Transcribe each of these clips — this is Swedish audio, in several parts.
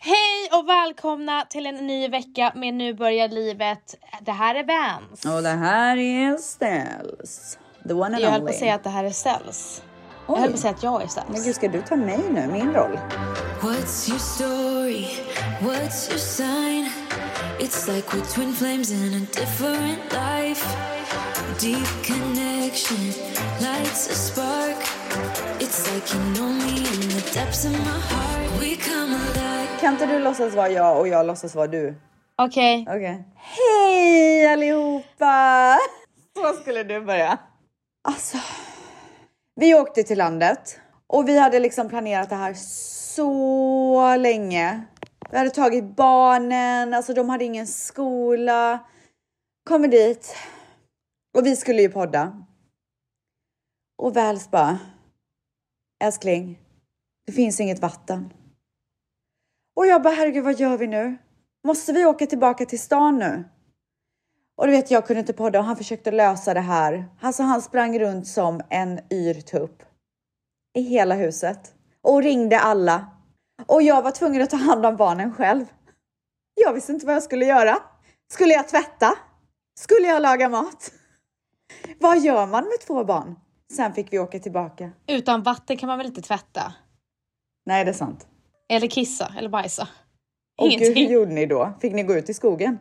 Hej och välkomna till en ny vecka med Nu börjar livet. Det här är Vans. Och det här är Ställs. The one and Jag höll på only. att säga att det här är Ställs. Jag höll på att säga att jag är Men Ställs. gud, ska du ta mig nu? Min roll? What's your story? What's your sign? It's like we're twin flames in a different life. Deep connection lights a spark. Kan inte du låtsas vara jag och jag låtsas vara du? Okej. Okej. Hej allihopa! Så skulle du börja. Alltså, vi åkte till landet och vi hade liksom planerat det här så länge. Vi hade tagit barnen, alltså de hade ingen skola. Kommer dit och vi skulle ju podda. Och Väls bara, älskling, det finns inget vatten. Och jag bara, herregud vad gör vi nu? Måste vi åka tillbaka till stan nu? Och du vet, jag kunde inte podda och han försökte lösa det här. Alltså han sprang runt som en yr tupp i hela huset och ringde alla. Och jag var tvungen att ta hand om barnen själv. Jag visste inte vad jag skulle göra. Skulle jag tvätta? Skulle jag laga mat? Vad gör man med två barn? Sen fick vi åka tillbaka. Utan vatten kan man väl inte tvätta? Nej, det är sant. Eller kissa eller bajsa? Och Ingenting. hur gjorde ni då? Fick ni gå ut i skogen?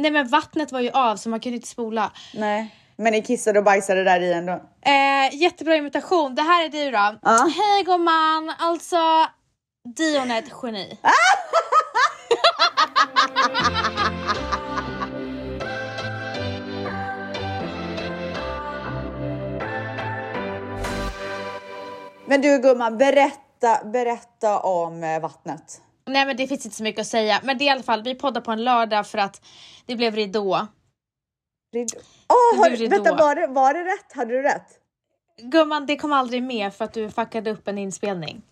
Nej men vattnet var ju av så man kunde inte spola. Nej, men ni kissade och bajsade där i ändå. Eh, jättebra imitation. Det här är du då. Ja. Hej gumman. Alltså Dion är ett geni. Men du gumman, berätta, berätta om eh, vattnet. Nej men det finns inte så mycket att säga. Men det är i alla fall, vi poddar på en lördag för att det blev ridå. Rid- Åh, har, Det ridå. vänta, var det, var det rätt? Hade du rätt? Gumman, det kom aldrig med för att du fuckade upp en inspelning.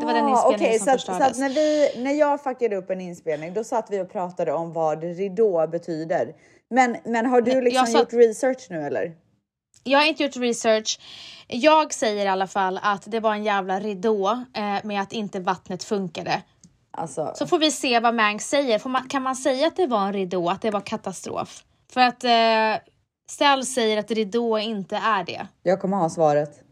Det var den inspelningen okej, som så, att, så förstördes. att när, vi, när jag fuckade upp en inspelning, då satt vi och pratade om vad ridå betyder. Men, men har du liksom gjort research nu eller? Jag har inte gjort research. Jag säger i alla fall att det var en jävla ridå eh, med att inte vattnet funkade. Alltså, Så får vi se vad Mangs säger. Får man, kan man säga att det var en ridå, att det var katastrof? För att eh, Stell säger att ridå inte är det. jag kommer ha svaret.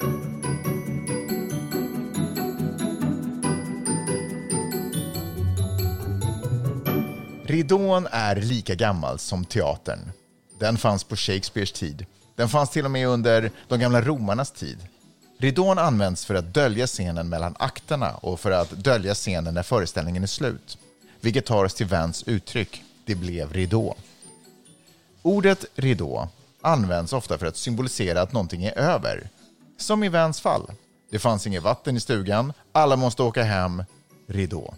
Ridån är lika gammal som teatern. Den fanns på Shakespeares tid. Den fanns till och med under de gamla romarnas tid. Ridån används för att dölja scenen mellan akterna och för att dölja scenen när föreställningen är slut. Vilket tar oss till Vans uttryck “det blev ridå”. Ordet ridå används ofta för att symbolisera att någonting är över. Som i Vans fall. Det fanns inget vatten i stugan, alla måste åka hem, ridå.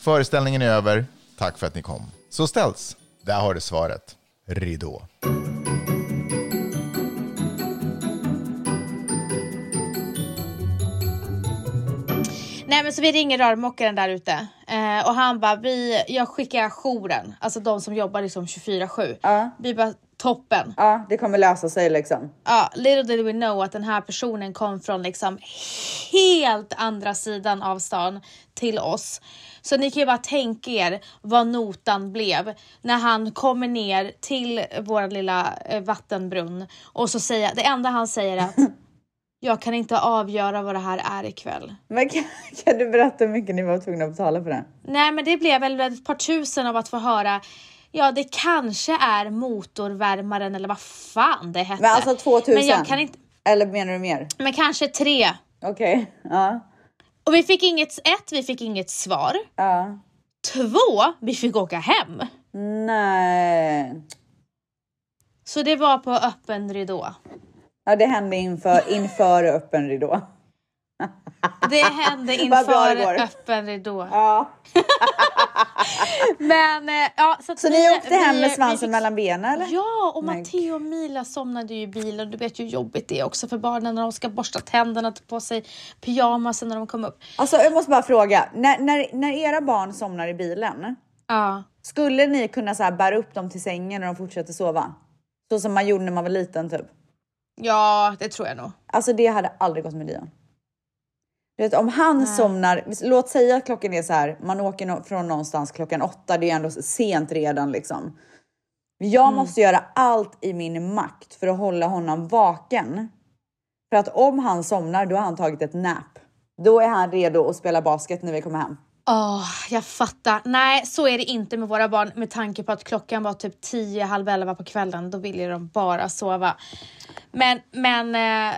Föreställningen är över, tack för att ni kom. Så ställs, där har du svaret. Ridå. Nej men så vi ringer rörmokaren där ute eh, och han bara, vi, jag skickar jouren, alltså de som jobbar liksom 24-7. Ja. Vi bara, toppen. Ja, det kommer lösa sig liksom. Ja, little did we know att den här personen kom från liksom helt andra sidan av stan till oss. Så ni kan ju bara tänka er vad notan blev när han kommer ner till vår lilla eh, vattenbrunn och så säger det enda han säger är att jag kan inte avgöra vad det här är ikväll. Men kan, kan du berätta hur mycket ni var tvungna att betala för det? Nej, men det blev väl ett par tusen av att få höra. Ja, det kanske är motorvärmaren eller vad fan det hette. Men alltså 2000? Men jag kan inte. Eller menar du mer? Men kanske tre. Okej, ja. Och vi fick inget, ett, vi fick inget svar. Ja. Två, vi fick åka hem. Nej. Så det var på öppen ridå. Ja, det hände inför, inför öppen ridå. Det hände det inför går. öppen ridå. Ja. Men eh, ja, så, Så vi- ni åkte hem vi- med vi svansen fick- mellan benen eller? Ja, och Matteo och Mila somnade ju i bilen. Du vet ju hur jobbigt det är också för barnen när de ska borsta tänderna, ta på sig pyjamasen när de kommer upp. Alltså jag måste bara fråga, när, när, när era barn somnar i bilen, Ja. skulle ni kunna så bära upp dem till sängen när de fortsätter sova? Så som man gjorde när man var liten typ. Ja, det tror jag nog. Alltså det hade aldrig gått med Dion. Du vet, om han somnar, låt säga att klockan är så här, man åker från någonstans klockan åtta, det är ändå sent redan liksom. Jag måste göra allt i min makt för att hålla honom vaken. För att om han somnar, då har han tagit ett nap. Då är han redo att spela basket när vi kommer hem. Åh, jag fattar. Nej, så är det inte med våra barn med tanke på att klockan var typ 10, halv 11 på kvällen. Då ville de bara sova. Men, men eh,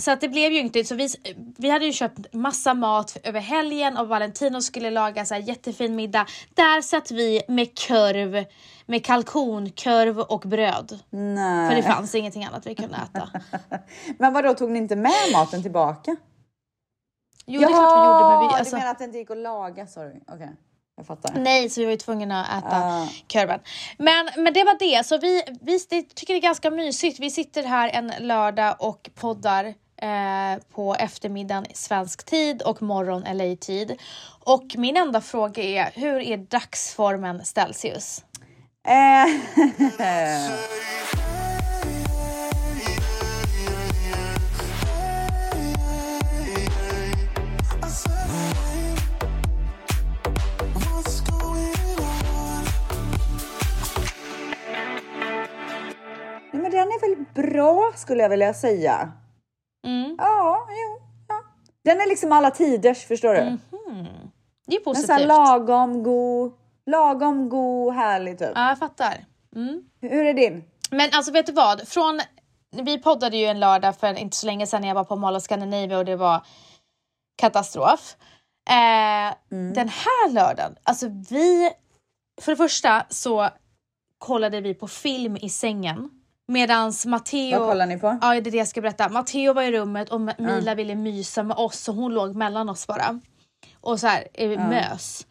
så att det blev ju inte så. Vi, vi hade ju köpt massa mat över helgen och Valentino skulle laga så här jättefin middag. Där satt vi med korv, med kalkonkorv och bröd. Nej. För det fanns ingenting annat vi kunde äta. Men vad då tog ni inte med maten tillbaka? Jo, det är klart vi gjorde, men vi... du Alltså, menar att det inte gick att laga? Sorry. Okej, jag fattar. Nej, så vi var ju tvungna att äta Ah. korven. Men, men det var det, så vi, vi tycker det är ganska mysigt. Vi sitter här en lördag och poddar eh, på eftermiddagen svensk tid och morgon LA-tid. Och min enda fråga är, hur är dagsformen Celsius? Eh, skulle jag vilja säga. Mm. Ja, jo. Ja. Den är liksom alla tiders, förstår du? Det är ju Men så här positivt. lagom god, lagom god, härlig typ. Ja, jag fattar. Mm. Hur är din? Men alltså vet du vad? Från, vi poddade ju en lördag för inte så länge sedan när jag var på Mall of Scandinavia och det var katastrof. Eh, Den här lördagen, alltså vi... För det första så kollade vi på film i sängen. Medans Matteo... Vad kollar ni på? Ja, det är det jag ska berätta. Matteo var i rummet och Mila ville mysa med oss så hon låg mellan oss bara. Och så här, eh, mös.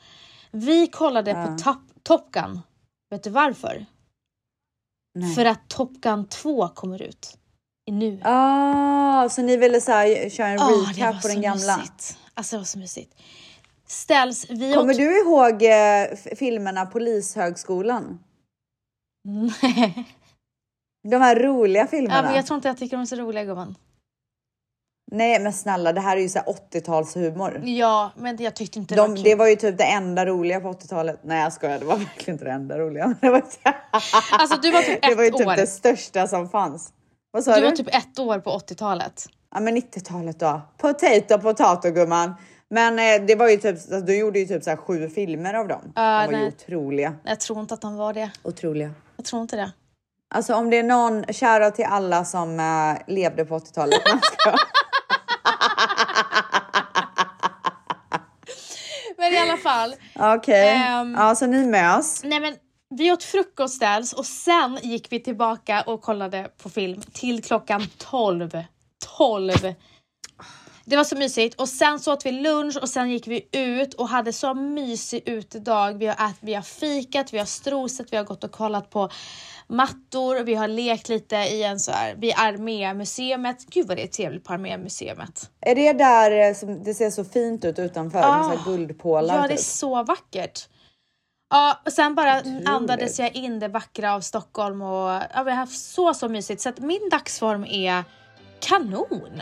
Vi kollade på top, Top Gun. Vet du varför? Nej. För att Top Gun 2 kommer ut. Nu. Ah, så ni ville så här, köra en var recap på den gamla? Mysigt. Alltså det var så mysigt. Ställs vi Kommer du ihåg eh, filmerna Polishögskolan? Nej. De här roliga ja, filmerna? men jag tror inte jag tycker de är så roliga gumman. Nej men snälla, det här är ju så här 80-talshumor. Ja, men jag tyckte inte det De, var kul. det var ju typ det enda roliga på 80-talet. Nej jag skojar, det var verkligen inte det enda roliga. Det var, Alltså du var typ det var ju ett typ år. det största som fanns. Vad sa Du du? var typ ett år på 80-talet. Ja men 90-talet då. Potato potato gumman. Men eh, det var ju typ, alltså, du gjorde ju typ så sju filmer av dem. Ja, de var ju nej. otroliga. Jag tror inte att de var det. Otroliga. Jag tror inte det. Alltså om det är någon, kära till alla som eh, levde på 80-talet. Nej, jag skojar. Men i alla fall. Okej, Ehm. ja så ni mös. Nej men vi åt frukost där och sen gick vi tillbaka och kollade på film till klockan 12. 12. Det var så mysigt och sen så åt vi lunch och sen gick vi ut och hade så mysig utedag. Vi har, ät, vi har fikat, vi har strosat, vi har gått och kollat på mattor, vi har lekt lite i en så här, vid Armémuseet. Gud vad det är trevligt på Armémuseet. Är det där eh, som det ser så fint ut utanför? Med så här guldpålar Ja, det är typ? så vackert. Ja, och sen bara andades jag in det vackra av Stockholm och ja, vi har haft så, så mysigt. Så att min dagsform är kanon.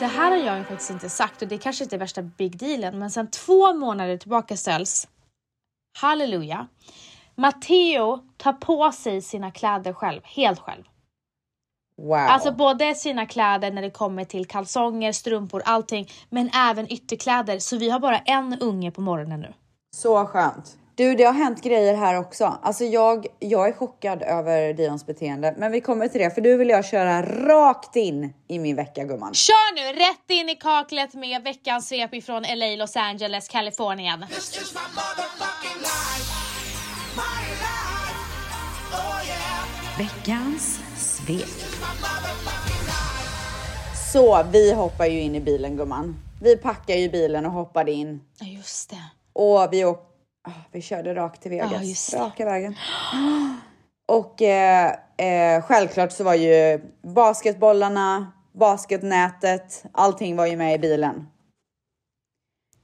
Det här har jag ju faktiskt inte sagt och det kanske inte är värsta big dealen men sen två månader tillbaka ställs, halleluja, Matteo tar på sig sina kläder själv, helt själv. Wow. Alltså både sina kläder när det kommer till kalsonger, strumpor, allting, men även ytterkläder. Så vi har bara en unge på morgonen nu. Så skönt. Du, det har hänt grejer här också. Alltså jag, jag är chockad över Dions beteende, men vi kommer till det för nu vill jag köra rakt in i min vecka gumman. Kör nu rätt in i kaklet med veckans svep ifrån LA, Los Angeles, Kalifornien. Veckans svep. Så vi hoppar ju in i bilen gumman. Vi packade ju bilen och hoppade in. Ja, just det. Och vi, åk, ah, vi körde rakt till Vegas. Det. Raka vägen. Och eh, eh, självklart så var ju basketbollarna, basketnätet, allting var ju med i bilen.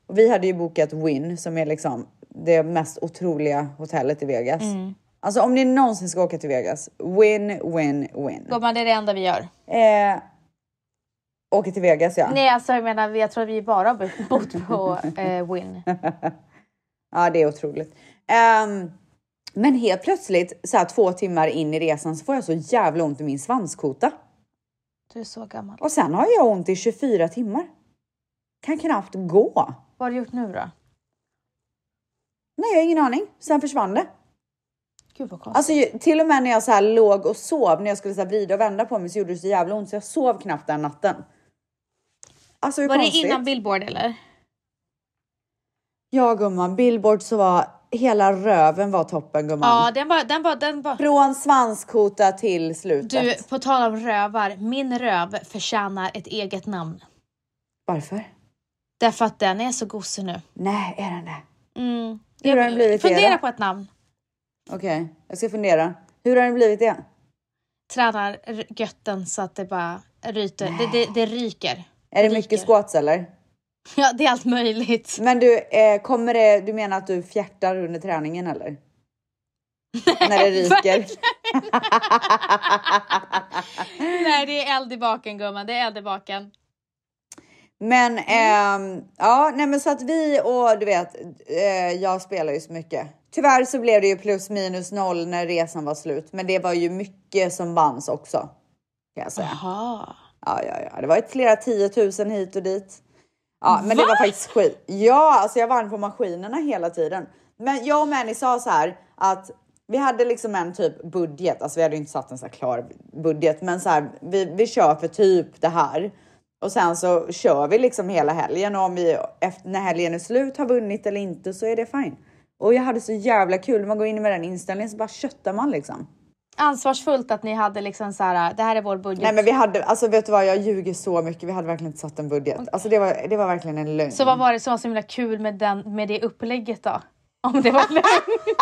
Och vi hade ju bokat Win som är liksom det mest otroliga hotellet i Vegas. Mm. Alltså om ni någonsin ska åka till Vegas, win, win, win. Gumman, det är det enda vi gör. Eh, åka till Vegas ja. Nej, alltså jag menar, jag tror att vi bara har bott på eh, Win. Ja, det är otroligt. Ehm, men helt plötsligt, så här två timmar in i resan, så får jag så jävla ont i min svanskota. Du är så gammal. Och sen har jag ont i 24 timmar. Kan knappt gå. Vad har du gjort nu då? Nej, jag har ingen aning. Sen försvann det. Gud vad konstigt. Alltså till och med när jag så här låg och sov, när jag skulle så här vrida och vända på mig så gjorde det så jävla ont så jag sov knappt den natten. Alltså hur var det konstigt? innan Billboard eller? Ja gumman, Billboard så var hela röven var toppen gumman. Ja, den var, den var, den var. Från svanskota till slutet. Du, på tal om rövar. Min röv förtjänar ett eget namn. Varför? Därför att den är så gosig nu. Nej, är den det? Mm. Hur har den blivit det Fundera då? på ett namn. Okej, jag ska fundera. Hur har den blivit det? Tränar götten så att det bara ryter. Det, det, det ryker. Är det Ryker. mycket squats eller? Ja, det är allt möjligt. Men du, eh, kommer det, du menar att du fjärtar under träningen eller? När det ryker? Nej, det är eld i baken gumman. Det är eld i baken. Men ehm, ja, nej men så att vi och du vet, eh, jag spelar ju så mycket. Tyvärr så blev det ju plus minus noll när resan var slut, men det var ju mycket som vanns också. Kan jag säga. Jaha. Ja, ja, ja, det var ett flera tiotusen hit och dit. Ja, men det var faktiskt skit. Ja, alltså jag vann på maskinerna hela tiden. Men jag och Manny sa så här att vi hade liksom en typ budget, alltså vi hade ju inte satt en så klar budget, men så här, vi, vi kör för typ det här. Och sen så kör vi liksom hela helgen och om vi efter, när helgen är slut har vunnit eller inte så är det fine. Och jag hade så jävla kul man går in med den inställningen så bara köttar man liksom. Ansvarsfullt att ni hade liksom så här. Det här är vår budget. Nej men vi hade, alltså vet du vad, jag ljuger så mycket. Vi hade verkligen inte satt en budget. Alltså det var, det var verkligen en lögn. Så vad var det som var så himla kul med, den, med det upplägget då? Om det var lögn.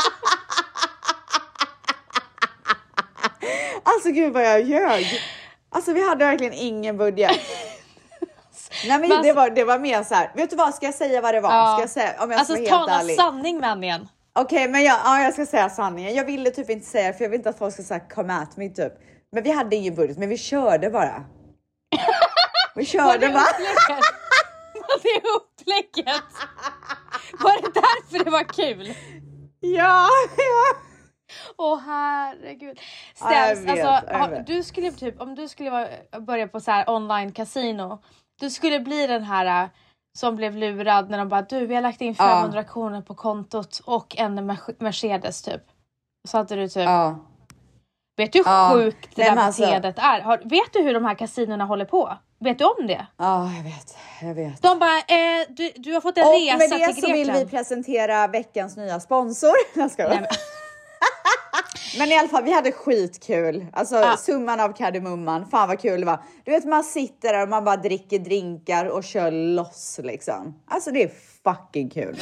Alltså gud vad jag ljög. Alltså vi hade verkligen ingen budget. Nej men Men det var, det var mer så här. vet du vad, ska jag säga vad det var? Ja. Ska jag säga, om jag Alltså ska vara helt tala ärlig. sanning Mannian. Okej, men jag, ja, jag ska säga sanningen. Jag ville typ inte säga för jag vill inte att folk ska säga come at me typ. Men vi hade ingen budget, men vi körde bara. Vi Var körde det bara. Var det upplägget? Var det därför det var kul? Ja, ja. Åh herregud. Ja, jag Ställs, vet, alltså, du skulle typ, om du skulle vara, börja på så här online casino, du skulle bli den här som blev lurad när de bara du vi har lagt in Ja. 500 kronor på kontot och en Mer- Mercedes typ. Så hade du typ, ja. vet du hur Ja. sjukt det Nej, där alltså- beteendet är? Har, vet du hur de här kasinorna håller på? Vet du om det? Ja, jag vet. Jag vet. De bara, eh, du, du har fått en Och resa med det till så vill Grekland. vi presentera veckans nya sponsor. Jag ska Nej, men- Men i alla fall, vi hade skitkul. Alltså Ja. summan av kardemumman. Fan vad kul det var. Du vet, man sitter där och man bara dricker drinkar och kör loss liksom. Alltså det är fucking kul.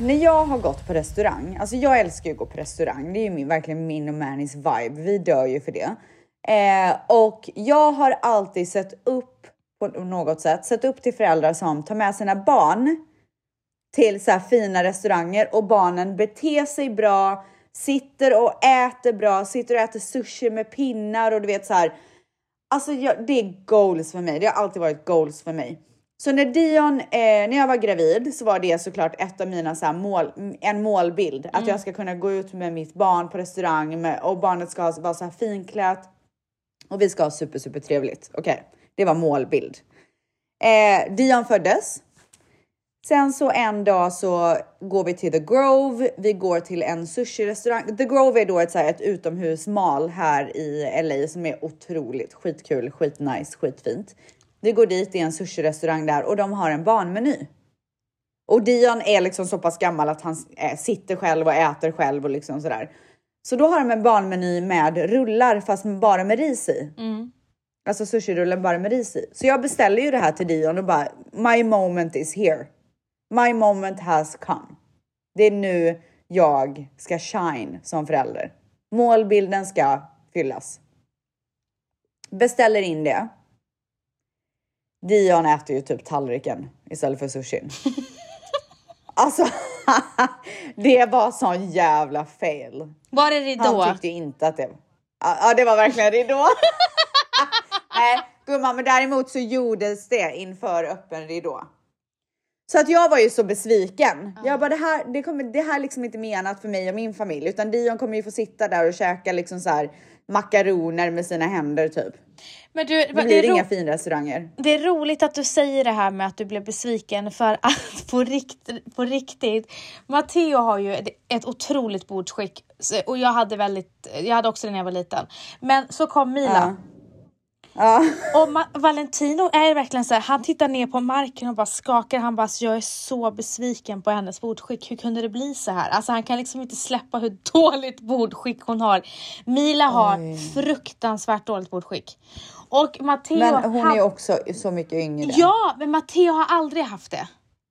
När jag har gått på restaurang, alltså jag älskar ju att gå på restaurang. Det är ju min, verkligen min och Mannys vibe. Vi dör ju för det. Eh, och jag har alltid sett upp på något sätt, sett upp till föräldrar som tar med sina barn till så här fina restauranger och barnen beter sig bra, sitter och äter bra, sitter och äter sushi med pinnar och du vet så här. Alltså jag, det är goals för mig. Det har alltid varit goals för mig. Så när Dion, eh, när jag var gravid så var det såklart ett av mina så mål, en målbild. Att jag ska kunna gå ut med mitt barn på restaurang med, och barnet ska vara så här finklätt. Och vi ska ha super, super trevligt. Okej, det var målbild. Eh, Dion föddes. Sen så en dag så går vi till The Grove. Vi går till en sushi-restaurang. The Grove är då ett, så här, ett utomhusmal här i LA som är otroligt skitkul, skitnice, skitfint. Vi går dit, det är en sushi-restaurang där och de har en barnmeny. Och Dion är liksom så pass gammal att han eh, sitter själv och äter själv och liksom sådär. Så då har de en barnmeny med rullar fast bara med ris i. Alltså sushirullen bara med ris i. Så jag beställer ju det här till Dion och bara my moment is here. My moment has come. Det är nu jag ska shine som förälder. Målbilden ska fyllas. Beställer in det. Dion äter ju typ tallriken istället för sushin. Alltså, det var sån jävla fail. Var det ridå? Han tyckte inte att det var... Ja, det var verkligen ridå. Nej, gumman, men däremot så gjordes det inför öppen ridå. Så att jag var ju så besviken. Jag bara, det här, det, kommer, det här är liksom inte menat för mig och min familj, utan Dion kommer ju få sitta där och käka liksom så här makaroner med sina händer typ. Men du, Det det, blir ro- inga finrestauranger. det är roligt att du säger det här med att du blev besviken för att på, rikt, på riktigt, Matteo har ju ett, ett otroligt bordsskick och jag hade väldigt, jag hade också det när jag var liten. Men så kom Mila. Ja. Och Ma- Valentino är verkligen så här, han tittar ner på marken och bara skakar. Han bara, "Så jag är så besviken på hennes bordskick. Hur kunde det bli så här? Alltså han kan liksom inte släppa hur dåligt bordskick hon har. Mila har fruktansvärt dåligt bordskick. Och Matteo... Men hon han- är också så mycket yngre. Ja, men Matteo har aldrig haft det.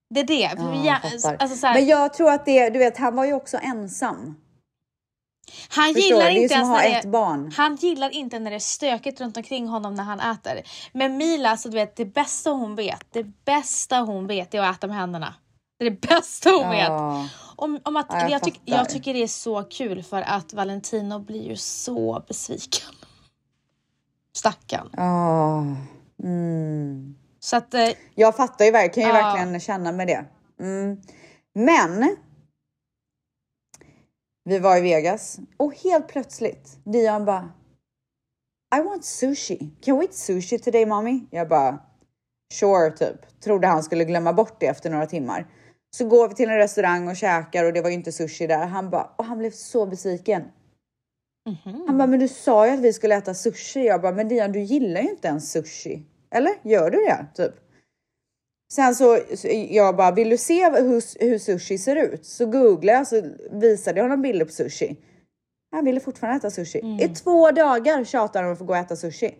Det är det. Ja, jag alltså så här, Men jag tror att det, du vet, han var ju också ensam. Han Förstår gillar inte ens när det, barn. Han gillar inte när det är stökigt runt omkring honom när han äter. Men Mila, så du vet, det bästa hon vet, det bästa hon vet är att äta med händerna. Det är det bästa hon vet. Ja. Om, om att, Ja, jag jag, tyck, jag tycker det är så kul för att Valentino blir ju så besviken. Stackarn. Ja. Mm. Så att, eh, Jag fattar ju verkligen, kan ju Ja. verkligen känna med det. Mm. Men. Vi var i Vegas och helt plötsligt Dion bara. I want sushi. Can we eat sushi today mommy? Jag bara. Sure typ. Trodde han skulle glömma bort det efter några timmar. Så går vi till en restaurang och käkar och det var ju inte sushi där. Han bara, och han blev så besviken. Han bara, men du sa ju att vi skulle äta sushi. Jag bara, men Dion du gillar ju inte ens sushi. Eller gör du det? Typ. Sen så, så jag bara, vill du se hur, hur sushi ser ut? Så googlade jag så visade jag honom bilder på sushi. Han ville fortfarande äta sushi. I två dagar tjatade han om att få gå och äta sushi.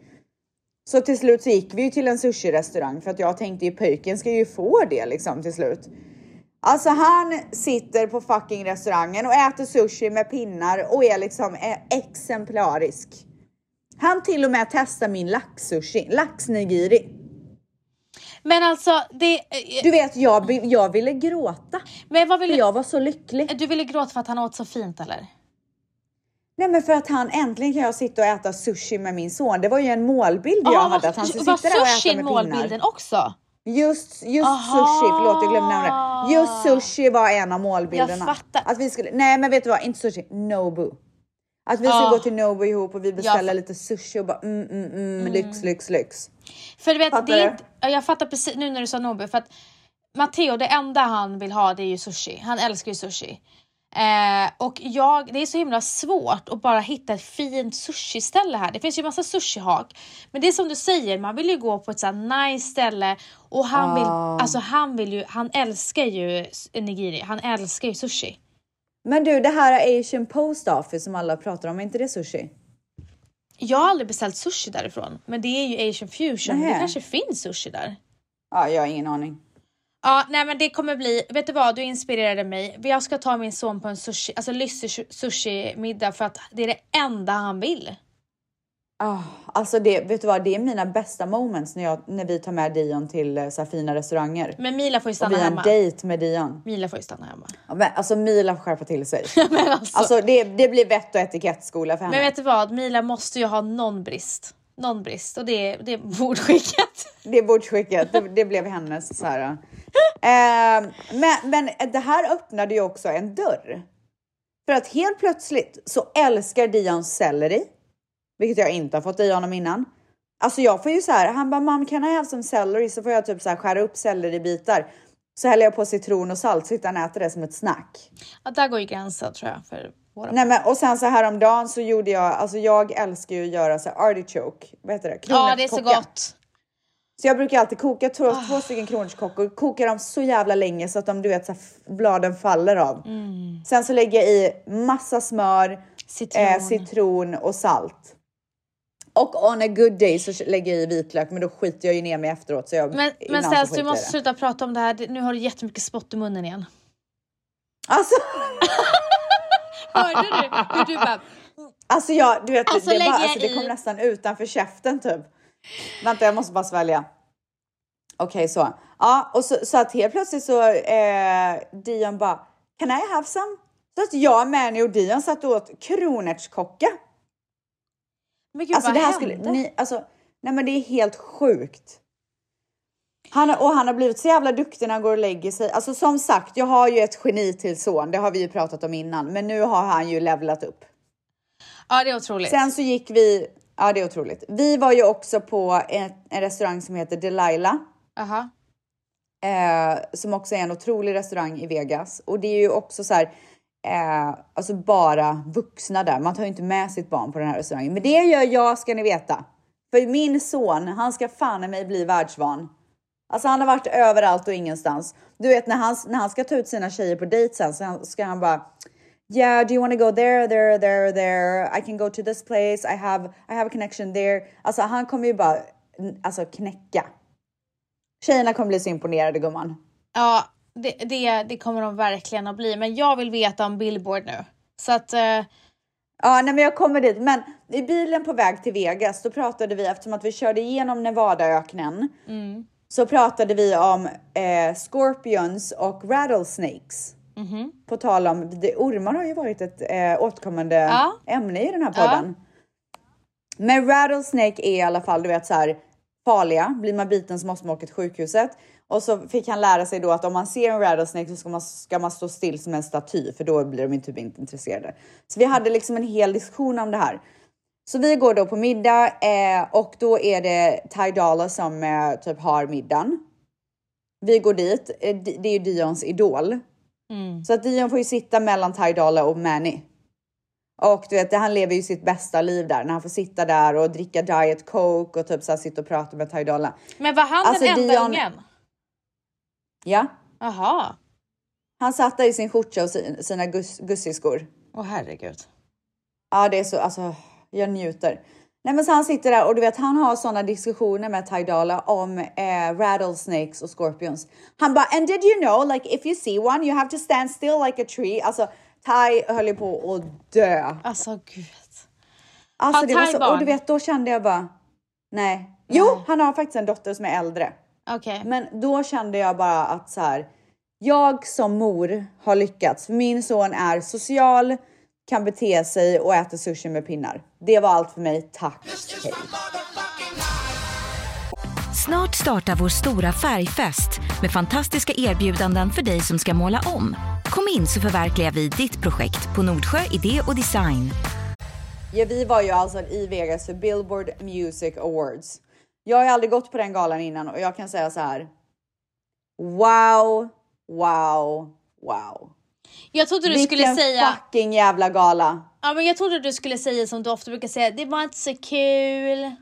Så till slut så gick vi ju till en sushi-restaurang för att jag tänkte ju pöjken ska ju få det liksom till slut. Alltså han sitter på fucking restaurangen och äter sushi med pinnar och är liksom eh, exemplarisk. Han till och med testar min laxsushi, laxnigiri. Men alltså, det, eh, Du vet, jag, jag ville gråta. men vad vill För du, jag var så lycklig. du ville gråta för att han åt så fint eller? Nej men för att han äntligen kan jag sitta och äta sushi med min son. Det var ju en målbild jag Ja, hade att han skulle sitta där och äta med målbilden pinnar. också? Just, just Aha. sushi, förlåt jag glömde nämna det. Just sushi var en av målbilderna. Jag fattar. Att vi skulle, nej men vet du vad, inte sushi, Nobu. Att vi Ja. gå till Nobu ihop och vi beställer Jag- lite sushi och bara mm, mm, mm, lyx, lyx, lyx. För du vet, Fattar det är inte, ja, jag fattar precis nu när du sa Nobu för att Matteo, det enda han vill ha det är ju sushi. Han älskar ju sushi. Eh, och jag, det är så himla svårt att bara hitta ett fint sushi-ställe här. Det finns ju massa sushihak. Men det är som du säger, man vill ju gå på ett så nice ställe och han vill, alltså han vill ju, han älskar ju nigiri, han älskar ju sushi. Men du, det här Asian Post Office som alla pratar om, är inte det sushi? Jag har aldrig beställt sushi därifrån, men det är ju asian fusion. Nähä. Det kanske finns sushi där. Ja, jag har ingen aning. Ja, nej men det kommer bli, vet du vad, du inspirerade mig. Jag ska ta min son på en sushi, alltså lyssig sushi middag för att det är det enda han vill. Ah, alltså det, vet du vad, det är mina bästa moments när, jag, när vi tar med Dion till eh, så fina restauranger. Men Mila får ju Och stanna vi har en hemma. dejt med Dion. Mila får ju stanna hemma. Ja, Men, alltså Mila får skärpa till sig. men alltså, Alltså det, det blir vett och etikettskola för henne. men vet du vad, Mila måste ju ha någon brist. Någon brist och det, är- det är bordskicket. Det bordsskicket, det, det blev hennes så här. Eh, men, men det här öppnade ju också en dörr. För att helt plötsligt så älskar Dion selleri, vilket jag inte har fått i honom innan. Alltså jag får ju så här, han bara mom can I have some celery? Så får jag typ så här skära upp selleribitar. Så häller jag på citron och salt så han äter det som ett snack. Ja, där går ju gränsen tror jag för våra Nej men och sen så häromdagen så gjorde jag, alltså jag älskar ju att göra så här artichoke, vad heter det? Ja, det är så gott. Så jag brukar alltid koka två, Ah. två stycken kronärtskockor, koka dem så jävla länge så att de, du vet, så bladen faller av. Mm. Sen så lägger jag i massa smör, Citron. eh, citron och salt. Och on a good day så lägger jag i vitlök men då skiter jag ju ner mig efteråt. Så jag, Men, men skiter du måste sluta prata om det här. Nu har du jättemycket spott i munnen igen. Alltså, Hörde du hur du bara... alltså jag, du vet, Alltså, det, bara, alltså, det i- kom nästan utanför käften typ. Vänta jag måste bara svälja. Okej så. Ja och så, så att helt plötsligt så eh, Dion bara Can I have some? Så att jag, Mani och Dion satt och åt kronärtskocka. Men gud Alltså vad det här hände? skulle, ni, alltså, nej men det är helt sjukt. Han, och han har blivit så jävla duktig när han går och lägger sig. Alltså som sagt, jag har ju ett geni till son. Det har vi ju pratat om innan, men nu har han ju levlat upp. Ja det är otroligt. Sen så gick vi, ja det är otroligt. Vi var ju också på en, en restaurang som heter Delilah. Aha. Eh, som också är en otrolig restaurang i Vegas. Och det är ju också så här, eh, alltså bara vuxna där. Man tar ju inte med sitt barn på den här restaurangen. Men det gör jag ska ni veta. För min son, han ska fan i mig bli världsvan. Alltså han har varit överallt och ingenstans. Du vet när han, när han ska ta ut sina tjejer på dejt sen så ska han bara Yeah, do you want to go there, there, there, there? I can go to this place. I have, I have a connection there. Alltså han kommer ju bara alltså, knäcka. Tjejerna kommer bli så imponerade gumman. Ja, det, det, det kommer de verkligen att bli. Men jag vill veta om Billboard nu. Så att... Eh, Ja, nej, men jag kommer dit. Men i bilen på väg till Vegas, då pratade vi eftersom att vi körde igenom Nevadaöknen. Så pratade vi om eh, scorpions och rattlesnakes. På tal om, det, ormar har ju varit ett eh, återkommande Ja. ämne i den här podden. Men rattlesnake är i alla fall, du vet så här farliga. Blir man biten så måste man åka till sjukhuset. Och så fick han lära sig då att om man ser en rattlesnake så ska man, ska man stå still som en staty för då blir de typ inte intresserade. Så vi hade liksom en hel diskussion om det här. Så vi går då på middag eh, och då är det Ty Dolla som eh, typ har middagen. Vi går dit, eh, det är ju Dions idol. Så att Dion får ju sitta mellan Ty Dolla och Manny. Och du vet, han lever ju sitt bästa liv där när han får sitta där och dricka diet coke och typ så här sitta och prata med Ty Dolla. men var han Alltså, den enda Dion- ungen? Ja, Jaha. han satt där i sin skjorta och sin- sina gus, gussiskor. Åh herregud. Ja, det är så, alltså jag njuter. Nej, men så han sitter där och du vet, han har sådana diskussioner med Ty Dolla om eh, rattlesnakes och scorpions. Han bara, and did you know like if you see one you have to stand still like a tree. Alltså Ty höll ju på att dö. Alltså gud. Alltså Har det var så, och du vet, då kände jag bara, nej. Jo, han har faktiskt en dotter som är äldre. Okej. Men då kände jag bara att så här, jag som mor har lyckats. Min son är social, kan bete sig och äter sushi med pinnar. Det var allt för mig. Tack. Hej. Snart startar vår stora färgfest med fantastiska erbjudanden för dig som ska måla om. Kom in så förverkligar vi ditt projekt på Nordsjö Idé och Design. Ja, vi var ju alltså i Vegas för Billboard Music Awards. Jag har aldrig gått på den galan innan och jag kan säga så här. Wow, wow, wow. Jag trodde du Vilken skulle säga... fucking jävla gala. Ja, men jag trodde du skulle säga som du ofta brukar säga. Det var inte så kul.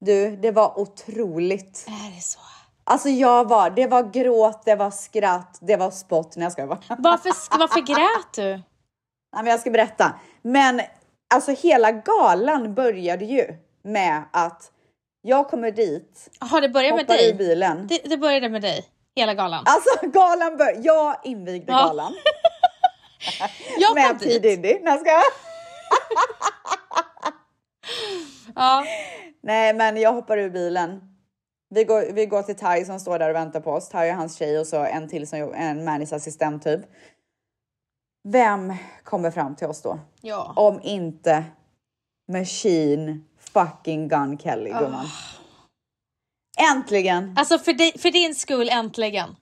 Du, det var otroligt. Är det så? Alltså jag var, det var gråt, det var skratt, det var spott. när jag ska vara. Varför, varför grät du? Nej, men jag ska berätta. Men alltså hela galan började ju med att jag kommer dit, Jaha, det började med dig. bilen. Det, det började med dig. Hela galan. Alltså galan bör, jag invigde Ja. galan jag med P. Diddy. Nej, jag skojar. Ja. Nej, men jag hoppar ur bilen. Vi går, vi går till Tai som står där och väntar på oss. Tai och hans tjej och så en till som jobb- en Mannys assistent typ. Vem kommer fram till oss då? ja. Om inte Machine fucking Gun Kelly gumman. Äntligen! Alltså för, dig, för din skull äntligen.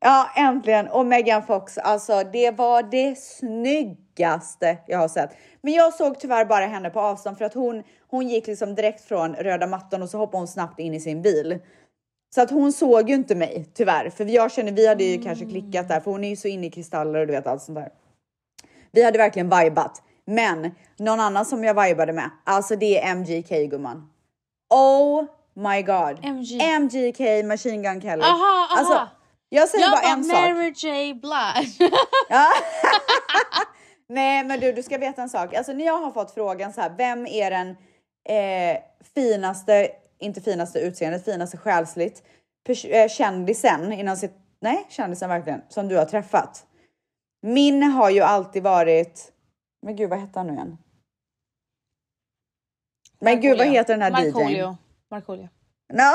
Ja, äntligen! Och Megan Fox, alltså det var det snyggaste jag har sett. Men jag såg tyvärr bara henne på avstånd för att hon, hon gick liksom direkt från röda mattan och så hoppade hon snabbt in i sin bil. Så att hon såg ju inte mig tyvärr, för jag känner vi hade ju kanske klickat där, för hon är ju så inne i kristaller och du vet allt sånt där. Vi hade verkligen vibat, men någon annan som jag vibade med, alltså det är MGK gumman. Oh my god. MG. MGK Machine Gun Kelly. Aha, aha. Alltså, jag säger Jag bara bara en sak. Mary J Blige. Ja. Nej, men du, du ska veta en sak. Alltså, när jag har fått frågan så här, vem är den eh, finaste, inte finaste utseendet, finaste själsligt, eh, kändisen inom sitt, nej kändisen verkligen, som du har träffat. Min har ju alltid varit, men gud vad hette han nu igen? Men gud vad heter den här DJn? Markoolio. Markoolio. No,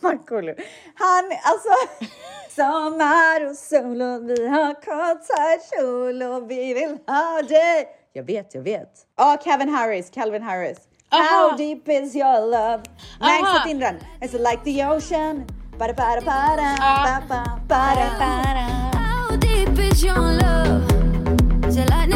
Markoolio. Han, alltså. Sommar och sol och vi har konsertkjol och vi vill ha dig. Jag vet, jag vet. Ja, Calvin Harris, Calvin Harris. Aha. How deep is your love? Nej, Aha. sätt in den. It's like the ocean. Bada, bada, bada, Ja. ba, ba, bada, bada. How deep is your love? Is it like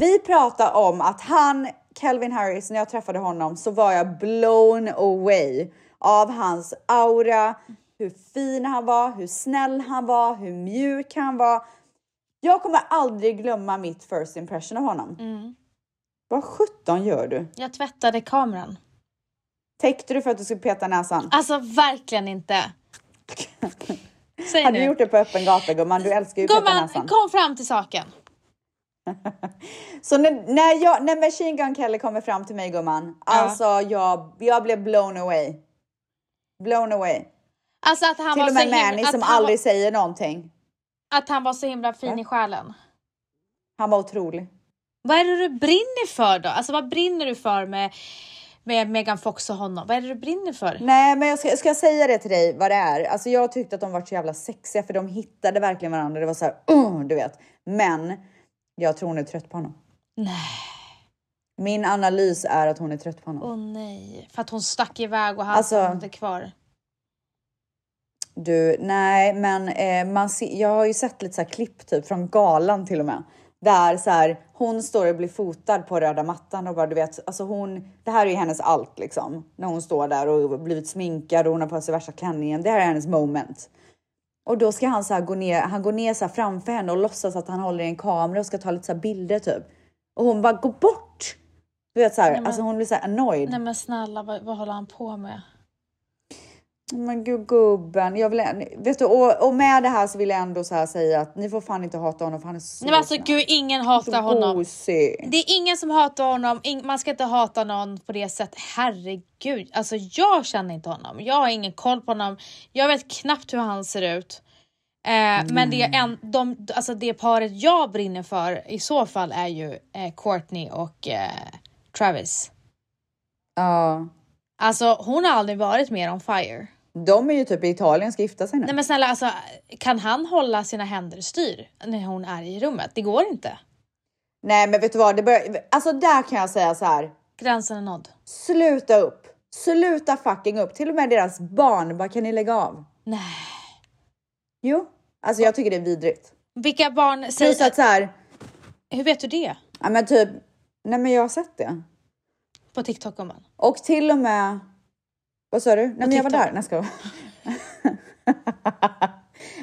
Vi pratar om att han, Calvin Harris, när jag träffade honom så var jag blown away av hans aura, hur fin han var, hur snäll han var, hur mjuk han var. Jag kommer aldrig glömma mitt first impression av honom. Vad sjutton gör du? Jag tvättade kameran. Täckte du för att du skulle peta näsan? Alltså verkligen inte. Säg Hade nu. du gjort det på öppen gata gumman? Du älskar ju att peta Gumman, näsan. kom fram till saken. Så när, när, jag, när Machine Gun Kelly kommer fram till mig gumman, alltså jag, jag blev blown away. Blown away. Alltså att han Till var och så med himla, Manny som aldrig var, säger någonting. att han var så himla fin Va? i själen. Han var otrolig. Vad är det du brinner för då? Alltså vad brinner du för med, med Megan Fox och honom? Vad är det du brinner för? Nej, men jag ska, ska jag säga det till dig vad det är. Alltså jag tyckte att de var så jävla sexiga för de hittade verkligen varandra. Det var så här, uh, du vet. Men jag tror hon är trött på honom. Nej. Min analys är att hon är trött på honom. Åh nej, för att hon stack iväg och han Alltså- inte kvar. Du, nej, men eh, man ser, jag har ju sett lite så här klipp typ från galan till och med. Där så här, hon står och blir fotad på röda mattan och bara du vet, alltså hon, det här är ju hennes allt liksom. När hon står där och blivit sminkad och hon har på sig värsta klänningen. Det här är hennes moment. Och då ska han så här gå ner, han går ner så framför henne och låtsas att han håller i en kamera och ska ta lite så bilder typ. Och hon bara, gå bort! Du vet så här, men- alltså hon blir så här annoyed. Nej men snälla, vad, vad håller han på med? Men gud gubben, jag vill, vet du, och, och med det här så vill jag ändå så här säga att ni får fan inte hata honom för han är så Nej men alltså gud, ingen hatar honom. gosig. Det är ingen som hatar honom, Ing- man ska inte hata någon på det sättet. Herregud, alltså jag känner inte honom. Jag har ingen koll på honom. Jag vet knappt hur han ser ut. Eh, Men det, är en, de, alltså det paret jag brinner för i så fall är ju eh, Courtney och eh, Travis. Ja, Alltså hon har aldrig varit mer on fire. De är ju typ i Italien ska gifta sig nu. Nej men snälla, alltså, kan han hålla sina händer i styr när hon är i rummet? Det går inte. Nej, men vet du vad? Det börjar, alltså där kan jag säga så här. Gränsen är nådd. Sluta upp. Sluta fucking upp. Till och med deras barn bara kan ni lägga av? Nej. Jo, alltså jag tycker det är vidrigt. Vilka barn Plus säger... att så här, Hur vet du det? ja men typ, nej men jag har sett det. På TikTok gumman. Och till och med, vad sa du? Nej men jag var där, nej ska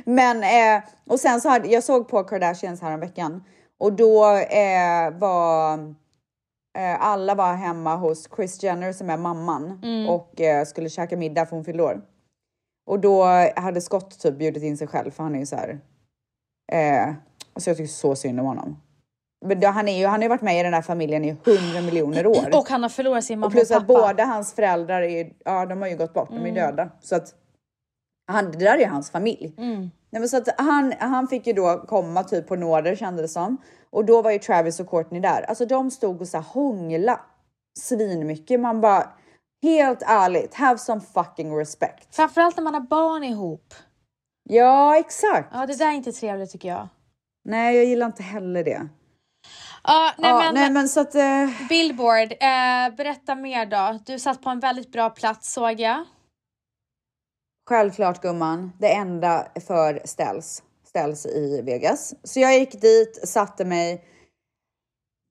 Men, eh, och sen så hade, jag såg på Kardashians här veckan och då eh, var eh, alla var hemma hos Kris Jenner som är mamman och eh, skulle käka middag för hon fyllde år. Och då hade Scott typ bjudit in sig själv för han är ju så här. Eh, alltså jag tycker så synd om honom. Han, är ju, han har ju varit med i den här familjen i hundra miljoner år. Och han har förlorat sin mamma Och plus och att pappa. båda hans föräldrar är, ja de har ju gått bort, de Mm. är döda. Så att han, det där är hans familj. Mm. Nej, men så att han, han fick ju då komma typ på nåder kändes det som. Och då var ju Travis och Courtney där. Alltså de stod och så här hångla svinmycket. Man bara, helt ärligt, have some fucking respect. Framförallt när man har barn ihop. Ja, exakt. Ja, det där är inte trevligt tycker jag. Nej, jag gillar inte heller det. Ja, nej, ja, men, nej men så att... Eh, Billboard, eh, berätta mer då. Du satt på en väldigt bra plats såg jag. Självklart gumman, det enda för ställs, ställs i Vegas. Så jag gick dit, satte mig.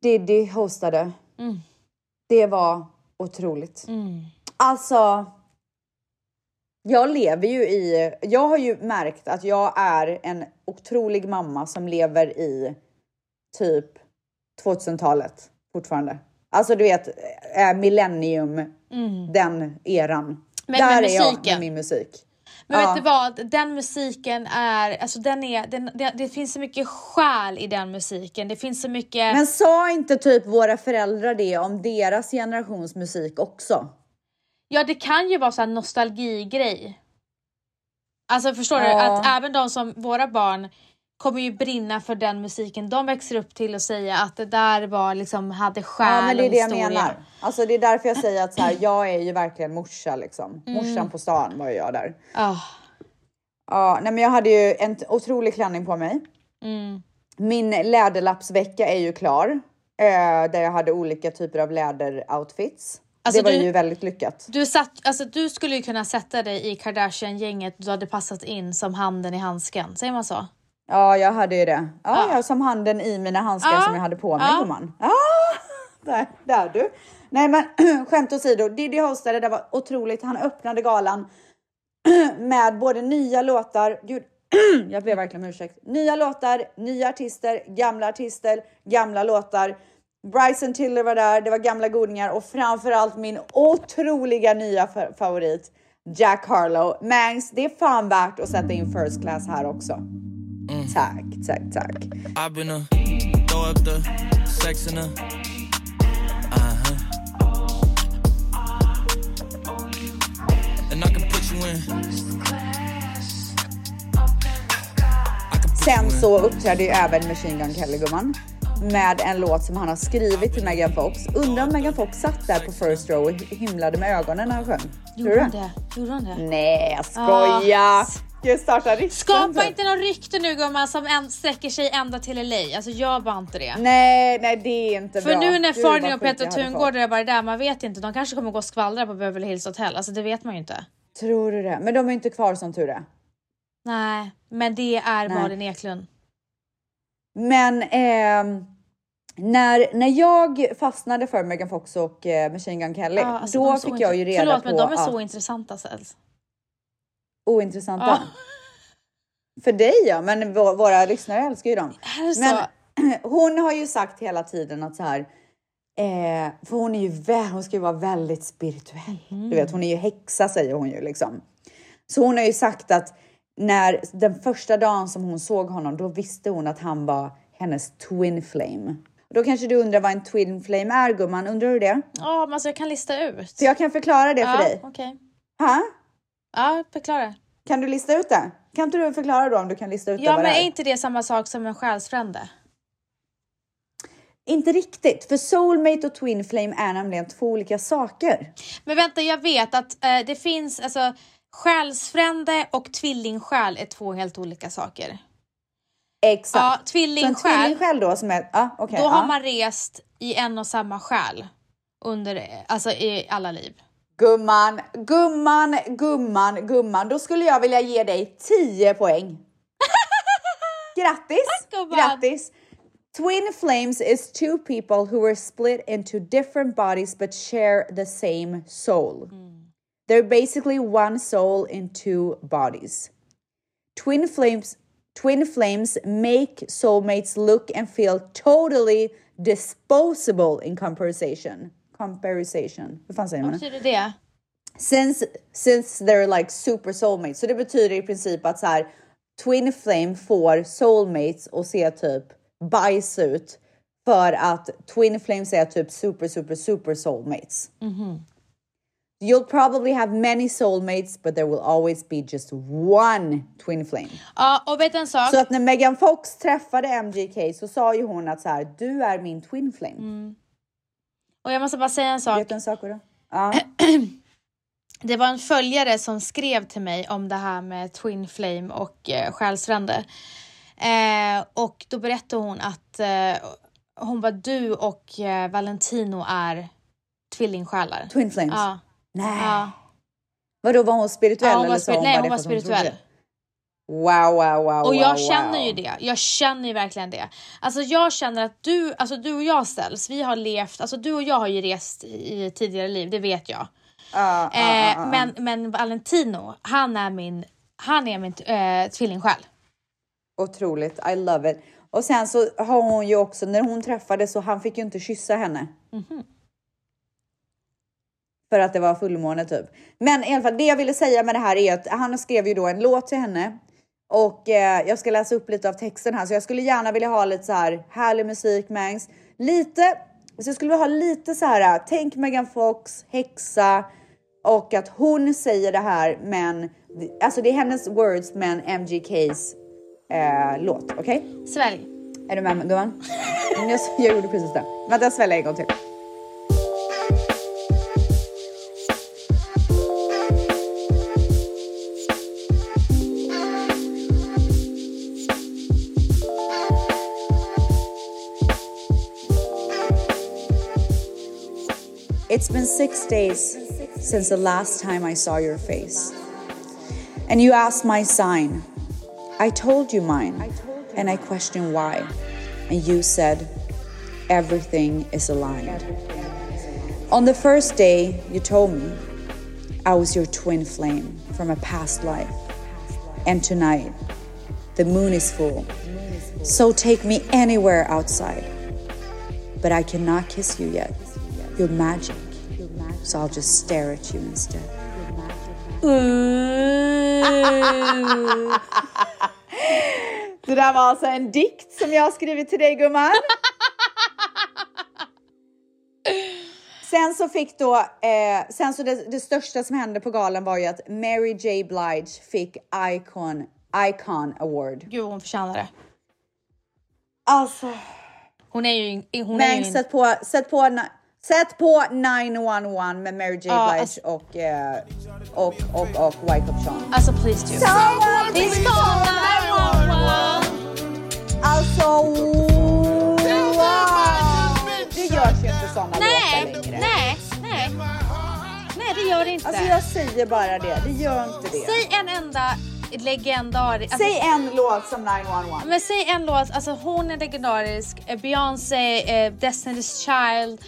Diddy hostade. Mm. Det var otroligt. Mm. Alltså, jag lever ju i, jag har ju märkt att jag är en otrolig mamma som lever i typ 2000-talet fortfarande. Alltså du vet, eh, millennium, Mm. den eran. Men Där är jag med min musik. Men Ja. vet du vad, den musiken är, alltså den är, den, det, det finns så mycket själ i den musiken. Det finns så mycket, Men sa inte typ våra föräldrar det om deras generations musik också? ja det kan ju vara så här nostalgigrej. Alltså förstår du, Ja. att även de som, våra barn kommer ju brinna för den musiken de växer upp till och säga att det där var liksom, hade själ Ja, men det är det jag menar. Alltså det är därför jag säger att så här, jag är ju verkligen morsa liksom. Mm. Morsan på stan var ju jag där. Ah, Ja, nej men jag hade ju en otrolig klänning på mig. mm. Min läderlappsvecka är ju klar. Eh, där jag hade olika typer av läderoutfits. Alltså, det var du- ju väldigt lyckat. Du, satt, alltså, du skulle ju kunna sätta dig i Kardashian-gänget, du hade passat in som handen i handsken, säger man så? Ja, jag hade ju det. Ja, Ja. Jag som handen i mina handskar Ja. som jag hade på mig Ja. gumman. Ja, där, där du. Nej men skämt åsido, Diddy hostade, det var otroligt. Han öppnade galan med både nya låtar, gud, jag ber verkligen om ursäkt. Nya låtar, nya artister, gamla artister, gamla låtar. Bryson Tiller var där, det var gamla godingar och framförallt min otroliga nya fa- favorit Jack Harlow. Mangs, det är fan värt att sätta in first class här också. Tack, tack, tack. I've been a throw up the sex in the uh huh. And I can put you in. I can put Sen så uppträdde ju även Machine Gun Kelly gumman med en låt som han har skrivit till Megan Fox. Undrar om Megan Fox satt där på first row och himlade med ögonen när han sjöng. Gjorde han det? Gjorde han det? Nej, jag skojar! Ah. Jag starta rykten? Skapa inte någon rykte nu gumman som en, sträcker sig ända till LA, alltså gör bara inte det. Nej, nej det är inte För bra. nu när vad och jag hade Tungård är bara där, man vet inte, de kanske kommer gå och skvallra på Beverly Hills Hotel, alltså det vet man ju inte. Tror du det? Men de är inte kvar som tur är. Nej, men det är Nej. Malin Eklund. Men ehm, när, när jag fastnade för Megan Fox och eh, Machine Gun Kelly, Ja, alltså, då fick jag ju reda Förlåt, på men de är att så intressanta. Sels. Ointressanta. Ja. För dig ja, men vå- våra lyssnare älskar ju dem. Men hon har ju sagt hela tiden att så här, eh, för hon är ju vä- hon ska ju vara väldigt spirituell. Mhm. Du vet, hon är ju häxa säger hon ju liksom. Så hon har ju sagt att när den första dagen som hon såg honom, då visste hon att han var hennes twin flame. Då kanske du undrar vad en twin flame är gumman, undrar du det? Ja, men alltså jag kan lista ut. Så jag kan förklara det ja, för dig. okej. Ha? Ja, förklara. Kan du lista ut det? Kan inte du förklara då om du kan lista ut det, Ja, men är inte det samma sak som en själsfrände? Inte riktigt, för soulmate och twin flame är nämligen två olika saker. Men vänta, jag vet att eh, det finns alltså själsfrände och tvillingsjäl är två helt olika saker. Exakt. Ja, Så en tvillingsjäl, tvillingsjäl då som är, ja okej. då ja. har man rest i en och samma själ under, eh, alltså i alla liv. Gumman, gumman, gumman, gumman. Då skulle jag vilja ge dig 10 poäng. Grattis! gumman. Grattis! Twin flames is two people who were split into different bodies but share the same soul. Mm. They're basically one soul in two bodies. Twin flames twin flames make soulmates look and feel totally disposable in comparison. Comparison. Hur fan säger man Vad det? betyder det? Since, since they're like super soulmates. Så det betyder i princip att så här, Twin Flame får soulmates och se typ bajs ut för att Twin Flames är typ super, super, super soulmates. You'll probably have many soulmates but there will always be just one Twin Flame. Ja, och vet en sak? Så att när Megan Fox träffade MGK så sa ju hon att så här, du är min Twin Flame. Och jag måste bara säga en sak. Vet du en sak då? Ja. Det var en följare som skrev till mig om det här med Twin Flame och eh, själsfrände. Eh, och då berättade hon att eh, hon var du och eh, Valentino är tvillingsjälar. Twin Flames? Ja. Nej. ja. Vadå, var hon spirituell? ja hon var, eller spir- nej, hon var att trodde spirituell. Wow, wow, wow, Och jag wow, känner wow. ju det. Jag känner ju verkligen det. Alltså jag känner att du, alltså du och jag ställs, vi har levt, alltså du och jag har ju rest i tidigare liv, det vet jag. Ja, ja, Eh, ja, ja. men, men Valentino, han är min, han är min eh, tvillingsjäl. Otroligt, I love it. Och sen så har hon ju också, när hon träffade så han fick ju inte kyssa henne. Mhm. För att det var fullmåne typ. Men i alla fall, det jag ville säga med det här är att han skrev ju då en låt till henne. Och eh, jag ska läsa upp lite av texten här. Så jag skulle gärna vilja ha lite så här härlig musik, Mangs. Lite, så jag skulle vilja ha lite så här, tänk Megan Fox, häxa. Och att hon säger det här men, alltså det är hennes words men MGKs eh, låt. Okej? Okay? Svälj. Är du med gumman? jag, jag gjorde precis det. Vänta, jag sväljer en gång till. It's been six days since the last time I saw your face. And you asked my sign. I told you mine, and I questioned why. And you said, everything is aligned. On the first day, you told me I was your twin flame from a past life. And tonight, the moon is full. So take me anywhere outside. But I cannot kiss you yet. You're magic. So I'll just stare at you instead. Det där var alltså en dikt som jag har skrivit till dig gumman. Sen så fick då, eh, sen så det, det, största som hände på galan var ju att Mary J Blige fick Icon, Icon Award. Gud hon förtjänar det. Alltså. Hon är ju... Hon Men är ju sätt på, sätt på, sätt på 911 med Mary J Blige alltså- och, eh, och, och, och Wyclef Jean. Alltså please do. Please call 911. Alltså wow! Det görs ju inte såna låtar Nej, längre. nej, nej. Nej det gör det inte. Alltså jag säger bara det, det gör inte det. Säg en enda legendarisk... Alltså, Säg en låt som 911. Men säg en låt, alltså hon är legendarisk, eh, Beyoncé, eh, Destiny's Child,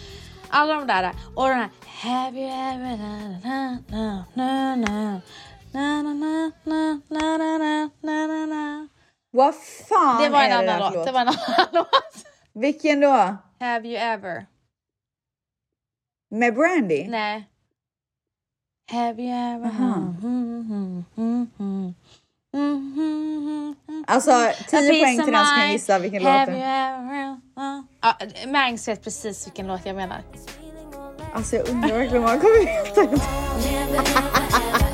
alla de där. Och den här Have you ever na na na na na na na na na na na na na na Vad fan Det var en är det annan där för låt, det var en annan låt. Vilken då? Have you ever? Med Brandy? Nej. Have you ever? Mm, mm, mm, mm. Alltså A 10 piece poäng till den som kan gissa vilken låt det är. ever? Uh. Ja, Mangs vet precis vilken låt jag menar. Alltså jag undrar verkligen om han kommer veta.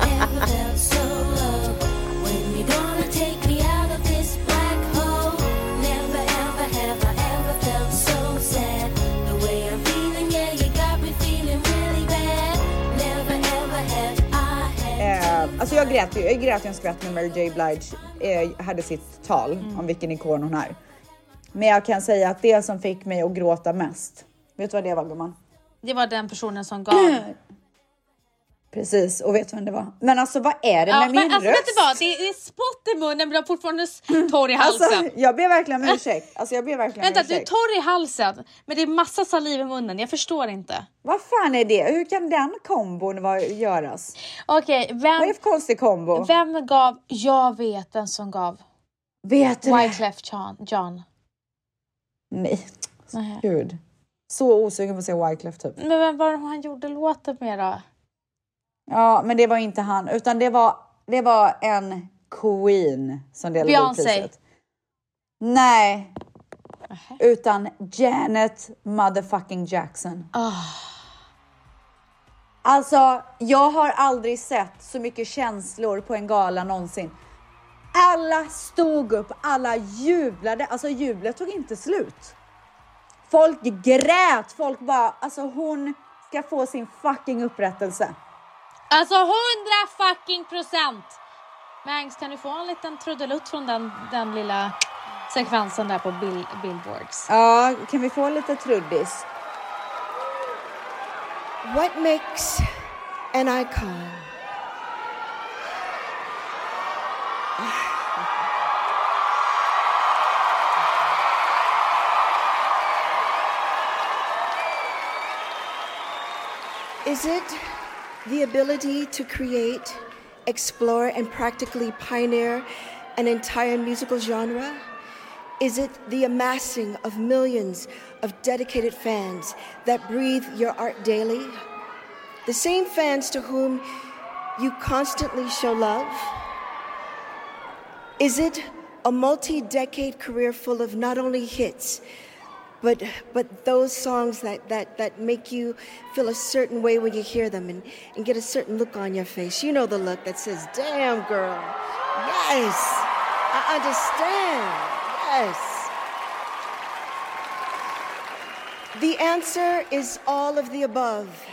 alltså jag grät ju, jag grät ju en skvätt när Mary J Blige eh, hade sitt tal Mm. om vilken ikon hon är. Men jag kan säga att det som fick mig att gråta mest, vet du vad det var gumman? Det var den personen som gav. Precis, och vet vem det var? Men alltså vad är det Ja, med men min alltså röst? vet du vad? Det är, det är spott i munnen men du har fortfarande torr i halsen. Alltså, jag ber verkligen om ursäkt. Alltså jag ber verkligen Vänta, du är torr i halsen men det är massa saliv i munnen. Jag förstår inte. Vad fan är det? Hur kan den kombon vara, göras? Okej, Vad är det vem, för konstig kombo? vem gav? Jag vet vem som gav. Vet du? Wyclef. John. Nej, Nej. gud. Så osugen på att se Wyclef typ. Men vem var det han gjorde låten med då? Ja, men det var inte han, utan det var, det var en queen som delade ut Beyoncé. priset. Nej, utan Janet motherfucking Jackson. Ah. Alltså, jag har aldrig sett så mycket känslor på en gala någonsin. Alla stod upp, alla jublade. Alltså jublet tog inte slut. Folk grät, folk bara, alltså hon ska få sin fucking upprättelse. Alltså 100 fucking procent! Mangs, kan du få en liten trudelutt från den, den lilla sekvensen där på bill, billboards? Ja, kan vi få lite truddis? What makes an icon? Is it the ability to create, explore, and practically pioneer an entire musical genre? Is it the amassing of millions of dedicated fans that breathe your art daily? the same fans to whom you constantly show love? Is it a multi decade career full of not only hits, but, but those songs that, that, that make you feel a certain way when you hear them and, and get a certain look on your face? You know the look that says, damn, girl, yes, I understand, yes. The answer is all of the above.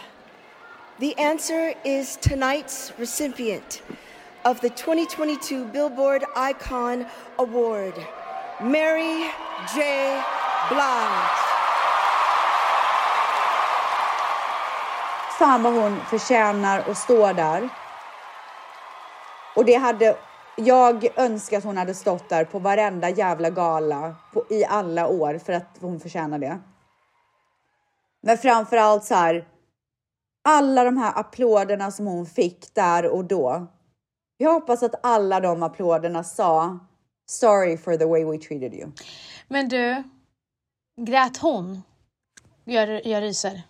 The answer is tonight's recipient of the 2022 Billboard Icon Award, Mary J. Blige. Fan vad hon förtjänar att stå där. Och det hade... Jag önskar att hon hade stått där på varenda jävla gala på, i alla år för att hon förtjänar det. Men framför allt så här. Alla de här applåderna som hon fick där och då. Jag hoppas att alla de applåderna sa sorry for the way we treated you. Men du, grät hon? Jag, jag ryser,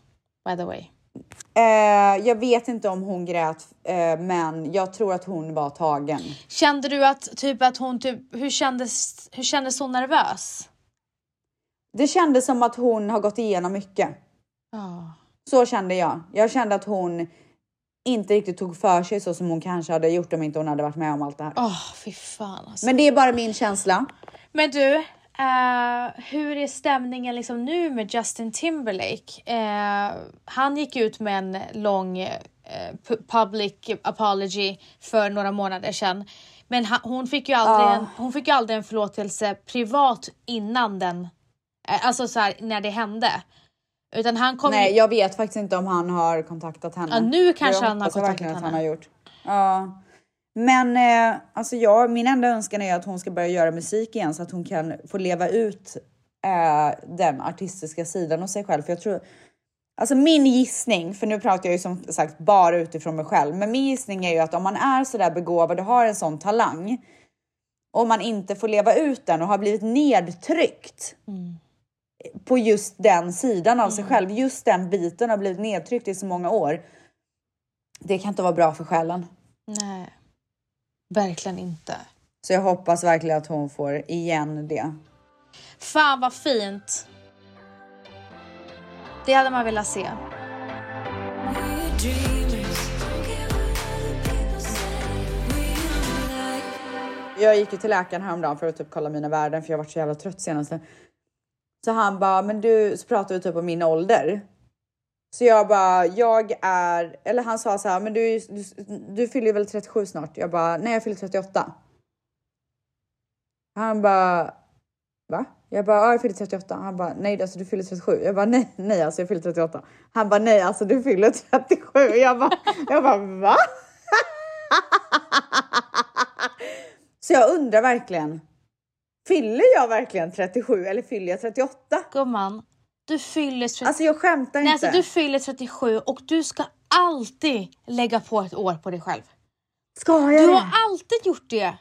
by the way. Eh, jag vet inte om hon grät, eh, men jag tror att hon var tagen. Kände du att, typ att hon, typ, hur kändes, hur kändes hon nervös? Det kändes som att hon har gått igenom mycket. Ja. Så kände jag. Jag kände att hon inte riktigt tog för sig så som hon kanske hade gjort om inte hon hade varit med om allt det här. Åh, fy fan alltså. Men det är bara min känsla. Men du, eh, hur är stämningen liksom nu med Justin Timberlake? Eh, han gick ut med en lång pu- public apology för några månader sedan. Men han, hon, fick ju aldrig en, hon fick ju aldrig en förlåtelse privat innan den, alltså så här, när det hände. Utan han kom Nej, jag vet faktiskt inte om han har kontaktat henne. Ja, nu kanske Jag han har kontaktat verkligen att henne. han har gjort. Ja. Men eh, alltså jag, min enda önskan är att hon ska börja göra musik igen så att hon kan få leva ut eh, den artistiska sidan hos sig själv. För jag tror, alltså min gissning, för nu pratar jag ju som sagt bara utifrån mig själv, men min gissning är ju att om man är så där begåvad och har en sån talang och man inte får leva ut den och har blivit nedtryckt på just den sidan av sig själv, just den biten har blivit nedtryckt i så många år. Det kan inte vara bra för själen. Nej, verkligen inte. Så jag hoppas verkligen att hon får igen det. Fan vad fint. Det hade man velat se. Jag gick ju till läkaren häromdagen för att typ kolla mina värden för jag varit så jävla trött senaste. Så han bara, men du, så pratade vi typ om min ålder. Så jag bara, jag är, eller han sa så här, men du, du, du fyller ju väl 37 snart? Jag bara, nej jag fyller 38. Han bara, va? Jag bara, ja jag fyller 38. Han bara, nej alltså du fyller 37. Jag bara, nej, nej alltså jag fyller 38. Han bara, nej alltså du fyller 37. Jag bara, jag bara, va? Så jag undrar verkligen, fyller jag verkligen 37 eller fyller jag 38? Gumman, du fyller 30... Alltså jag skämtar Nej, inte. alltså, du fyller 37 och du ska alltid lägga på ett år på dig själv. Ska jag Du har alltid gjort det.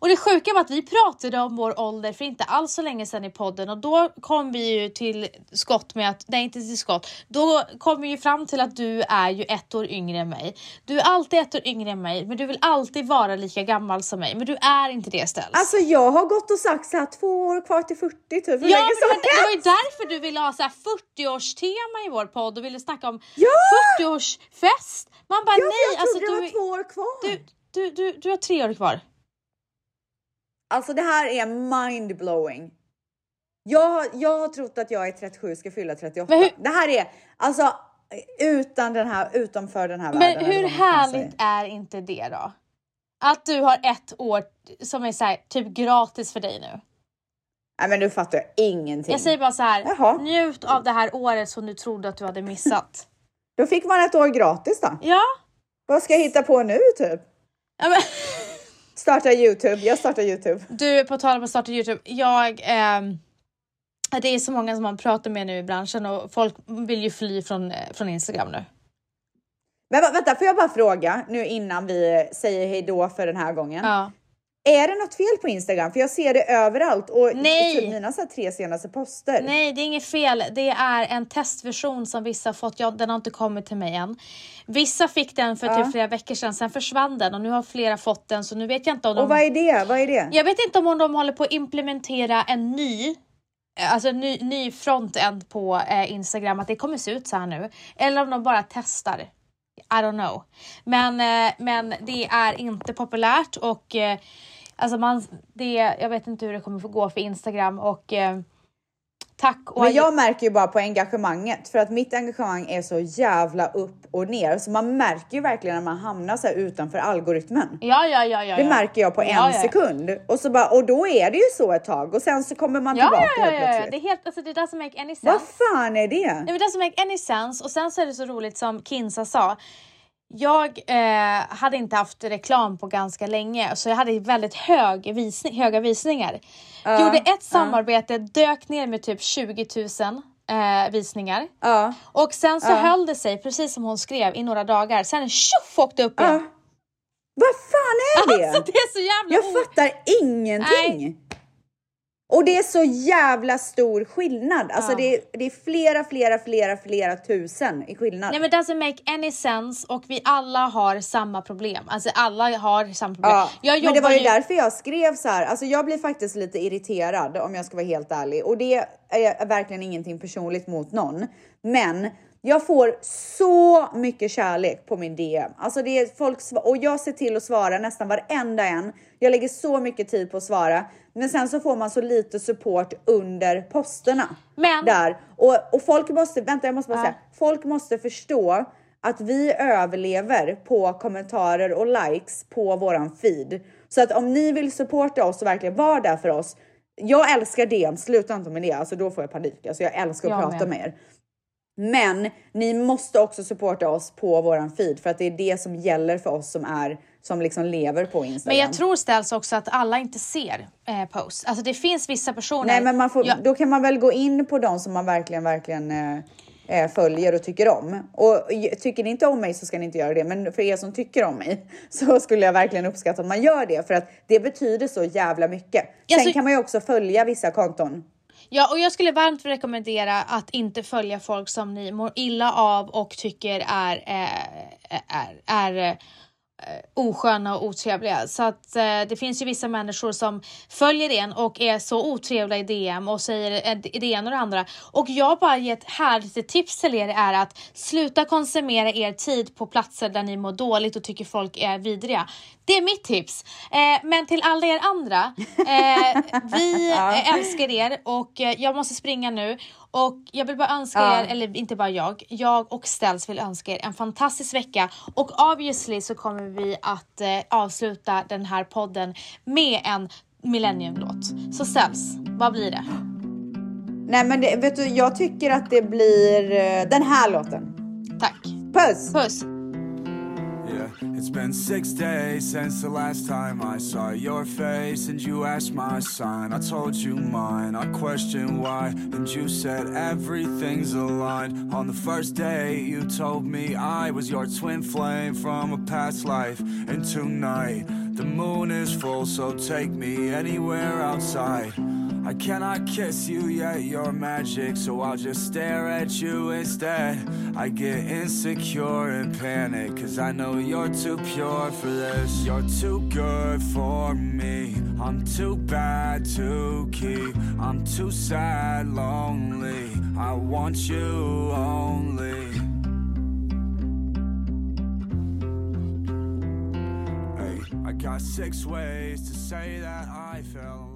Och det sjuka var att vi pratade om vår ålder för inte alls så länge sedan i podden och då kom vi ju till skott med att, nej inte till skott, då kom vi ju fram till att du är ju ett år yngre än mig. Du är alltid ett år yngre än mig men du vill alltid vara lika gammal som mig men du är inte det Ställs. Alltså jag har gått och sagt så här två år kvar till 40 typ. Hur Ja, men det, det var ju därför du ville ha så här 40-årstema i vår podd och ville snacka om Ja! 40-årsfest. Man bara Ja, nej, jag alltså trodde det du, var två år kvar. du, du, du, du har tre år kvar. Alltså det här är mindblowing. Jag, jag har trott att jag är 37 ska fylla 38. Men hur- Det här är alltså utan den här, utanför den här Men världen. eller hur härligt är inte det då? Att du har ett år som är så här, typ gratis för dig nu. Nej men du fattar jag ingenting. Jag säger bara så här, Jaha. njut av det här året som du trodde att du hade missat. Då fick man ett år gratis då. ja, Vad ska jag hitta på nu typ? ja men, Starta Youtube. Jag startar Youtube. du på tal om att starta Youtube, jag ehm, det är så många som man pratar med nu i branschen och folk vill ju fly från, eh, från Instagram nu. Men vä- vänta, får jag bara fråga nu innan vi säger hej då för den här gången. Ja. Är det något fel på Instagram? För jag ser det överallt och Nej. typ mina så tre senaste poster. Nej, det är inget fel. Det är en testversion som vissa har fått. Ja, den har inte kommit till mig än. Vissa fick den för typ flera veckor sedan, sen försvann den och nu har flera fått den så nu vet jag inte om de... Och vad är det? Vad är det? Jag vet inte om de håller på att implementera en ny Alltså en ny, ny frontend på eh, Instagram, att det kommer se ut så här nu. Eller om de bara testar. I don't know. Men, eh, men det är inte populärt och eh, alltså man, det, jag vet inte hur det kommer få gå för Instagram och eh, tack och Men jag märker ju bara på engagemanget för att mitt engagemang är så jävla upp och ner så man märker ju verkligen när man hamnar så utanför algoritmen. Ja, ja, ja, ja. Det märker jag på en Ja, ja. sekund och så bara och då är det ju så ett tag och sen så kommer man Ja, tillbaka ja, ja, helt ja, plötsligt. Det är helt, alltså det doesn't make any sense. Vad fan är det? Nej men det doesn't make any sense och sen så är det så roligt som Kinsa sa. Jag eh, hade inte haft reklam på ganska länge så jag hade väldigt hög visning, höga visningar. Gjorde ett samarbete, dök ner med typ 20 000 eh, visningar. Ja. Och sen så höll det sig precis som hon skrev i några dagar. Sen tjoff åkte upp igen. Vad fan är det? Alltså det är så jävla Jag fattar ingenting. Och det är så jävla stor skillnad. Alltså Ja. det, är, det är flera, flera, flera, flera tusen i skillnad. Nej men it doesn't make any sense och vi alla har samma problem. Alltså alla har samma problem. Ja, men det var jobbar ju därför jag skrev så här. Alltså jag blir faktiskt lite irriterad om jag ska vara helt ärlig och det är verkligen ingenting personligt mot någon. Men jag får så mycket kärlek på min DM. Alltså det är folk och jag ser till att svara nästan varenda en. Jag lägger så mycket tid på att svara, men sen så får man så lite support under posterna Men- där och, och folk måste vänta. Jag måste bara säga folk måste förstå att vi överlever på kommentarer och likes på våran feed. Så att om ni vill supporta oss och verkligen vara där för oss. Jag älskar DM, sluta inte med det, alltså då får jag panik. Alltså jag älskar att Jag prata med. med er. Men ni måste också supporta oss på våran feed för att det är det som gäller för oss som är som liksom lever på Instagram. Men jag tror ställs också att alla inte ser eh, posts. Alltså det finns vissa personer. Nej, men man får, Ja, då kan man väl gå in på de som man verkligen, verkligen eh, eh, följer och tycker om. Och j- tycker ni inte om mig så ska ni inte göra det. Men för er som tycker om mig så skulle jag verkligen uppskatta om man gör det för att det betyder så jävla mycket. Sen så- kan man ju också följa vissa konton ja, och jag skulle varmt rekommendera att inte följa folk som ni mår illa av och tycker är, eh, är, är eh, osköna och otrevliga. Så att eh, det finns ju vissa människor som följer en och är så otrevliga i DM och säger eh, det ena och det andra. Och jag bara ger ett härligt tips till er är att sluta konsumera er tid på platser där ni mår dåligt och tycker folk är vidriga. Det är mitt tips. Eh, men till alla er andra, eh, vi eh, älskar er och eh, jag måste springa nu. Och jag vill bara önska Ja. er, eller inte bara jag, jag och Ställs vill önska er en fantastisk vecka. Och obviously så kommer vi att eh, avsluta den här podden med en Millennium-låt. Så Ställs, vad blir det? Nej men det, vet du, jag tycker att det blir eh, den här låten. Tack. Puss! Puss! It's been six days since the last time I saw your face and you asked my sign. I told you mine. I questioned why, and you said everything's aligned. On the first day, you told me I was your twin flame from a past life. And tonight, the moon is full, so take me anywhere outside. I cannot kiss you yet, you're magic, so I'll just stare at you instead. I get insecure and panic, cause I know you're too pure for this. You're too good for me. I'm too bad to keep. I'm too sad, lonely. I want you only. Hey, I got six ways to say that I fell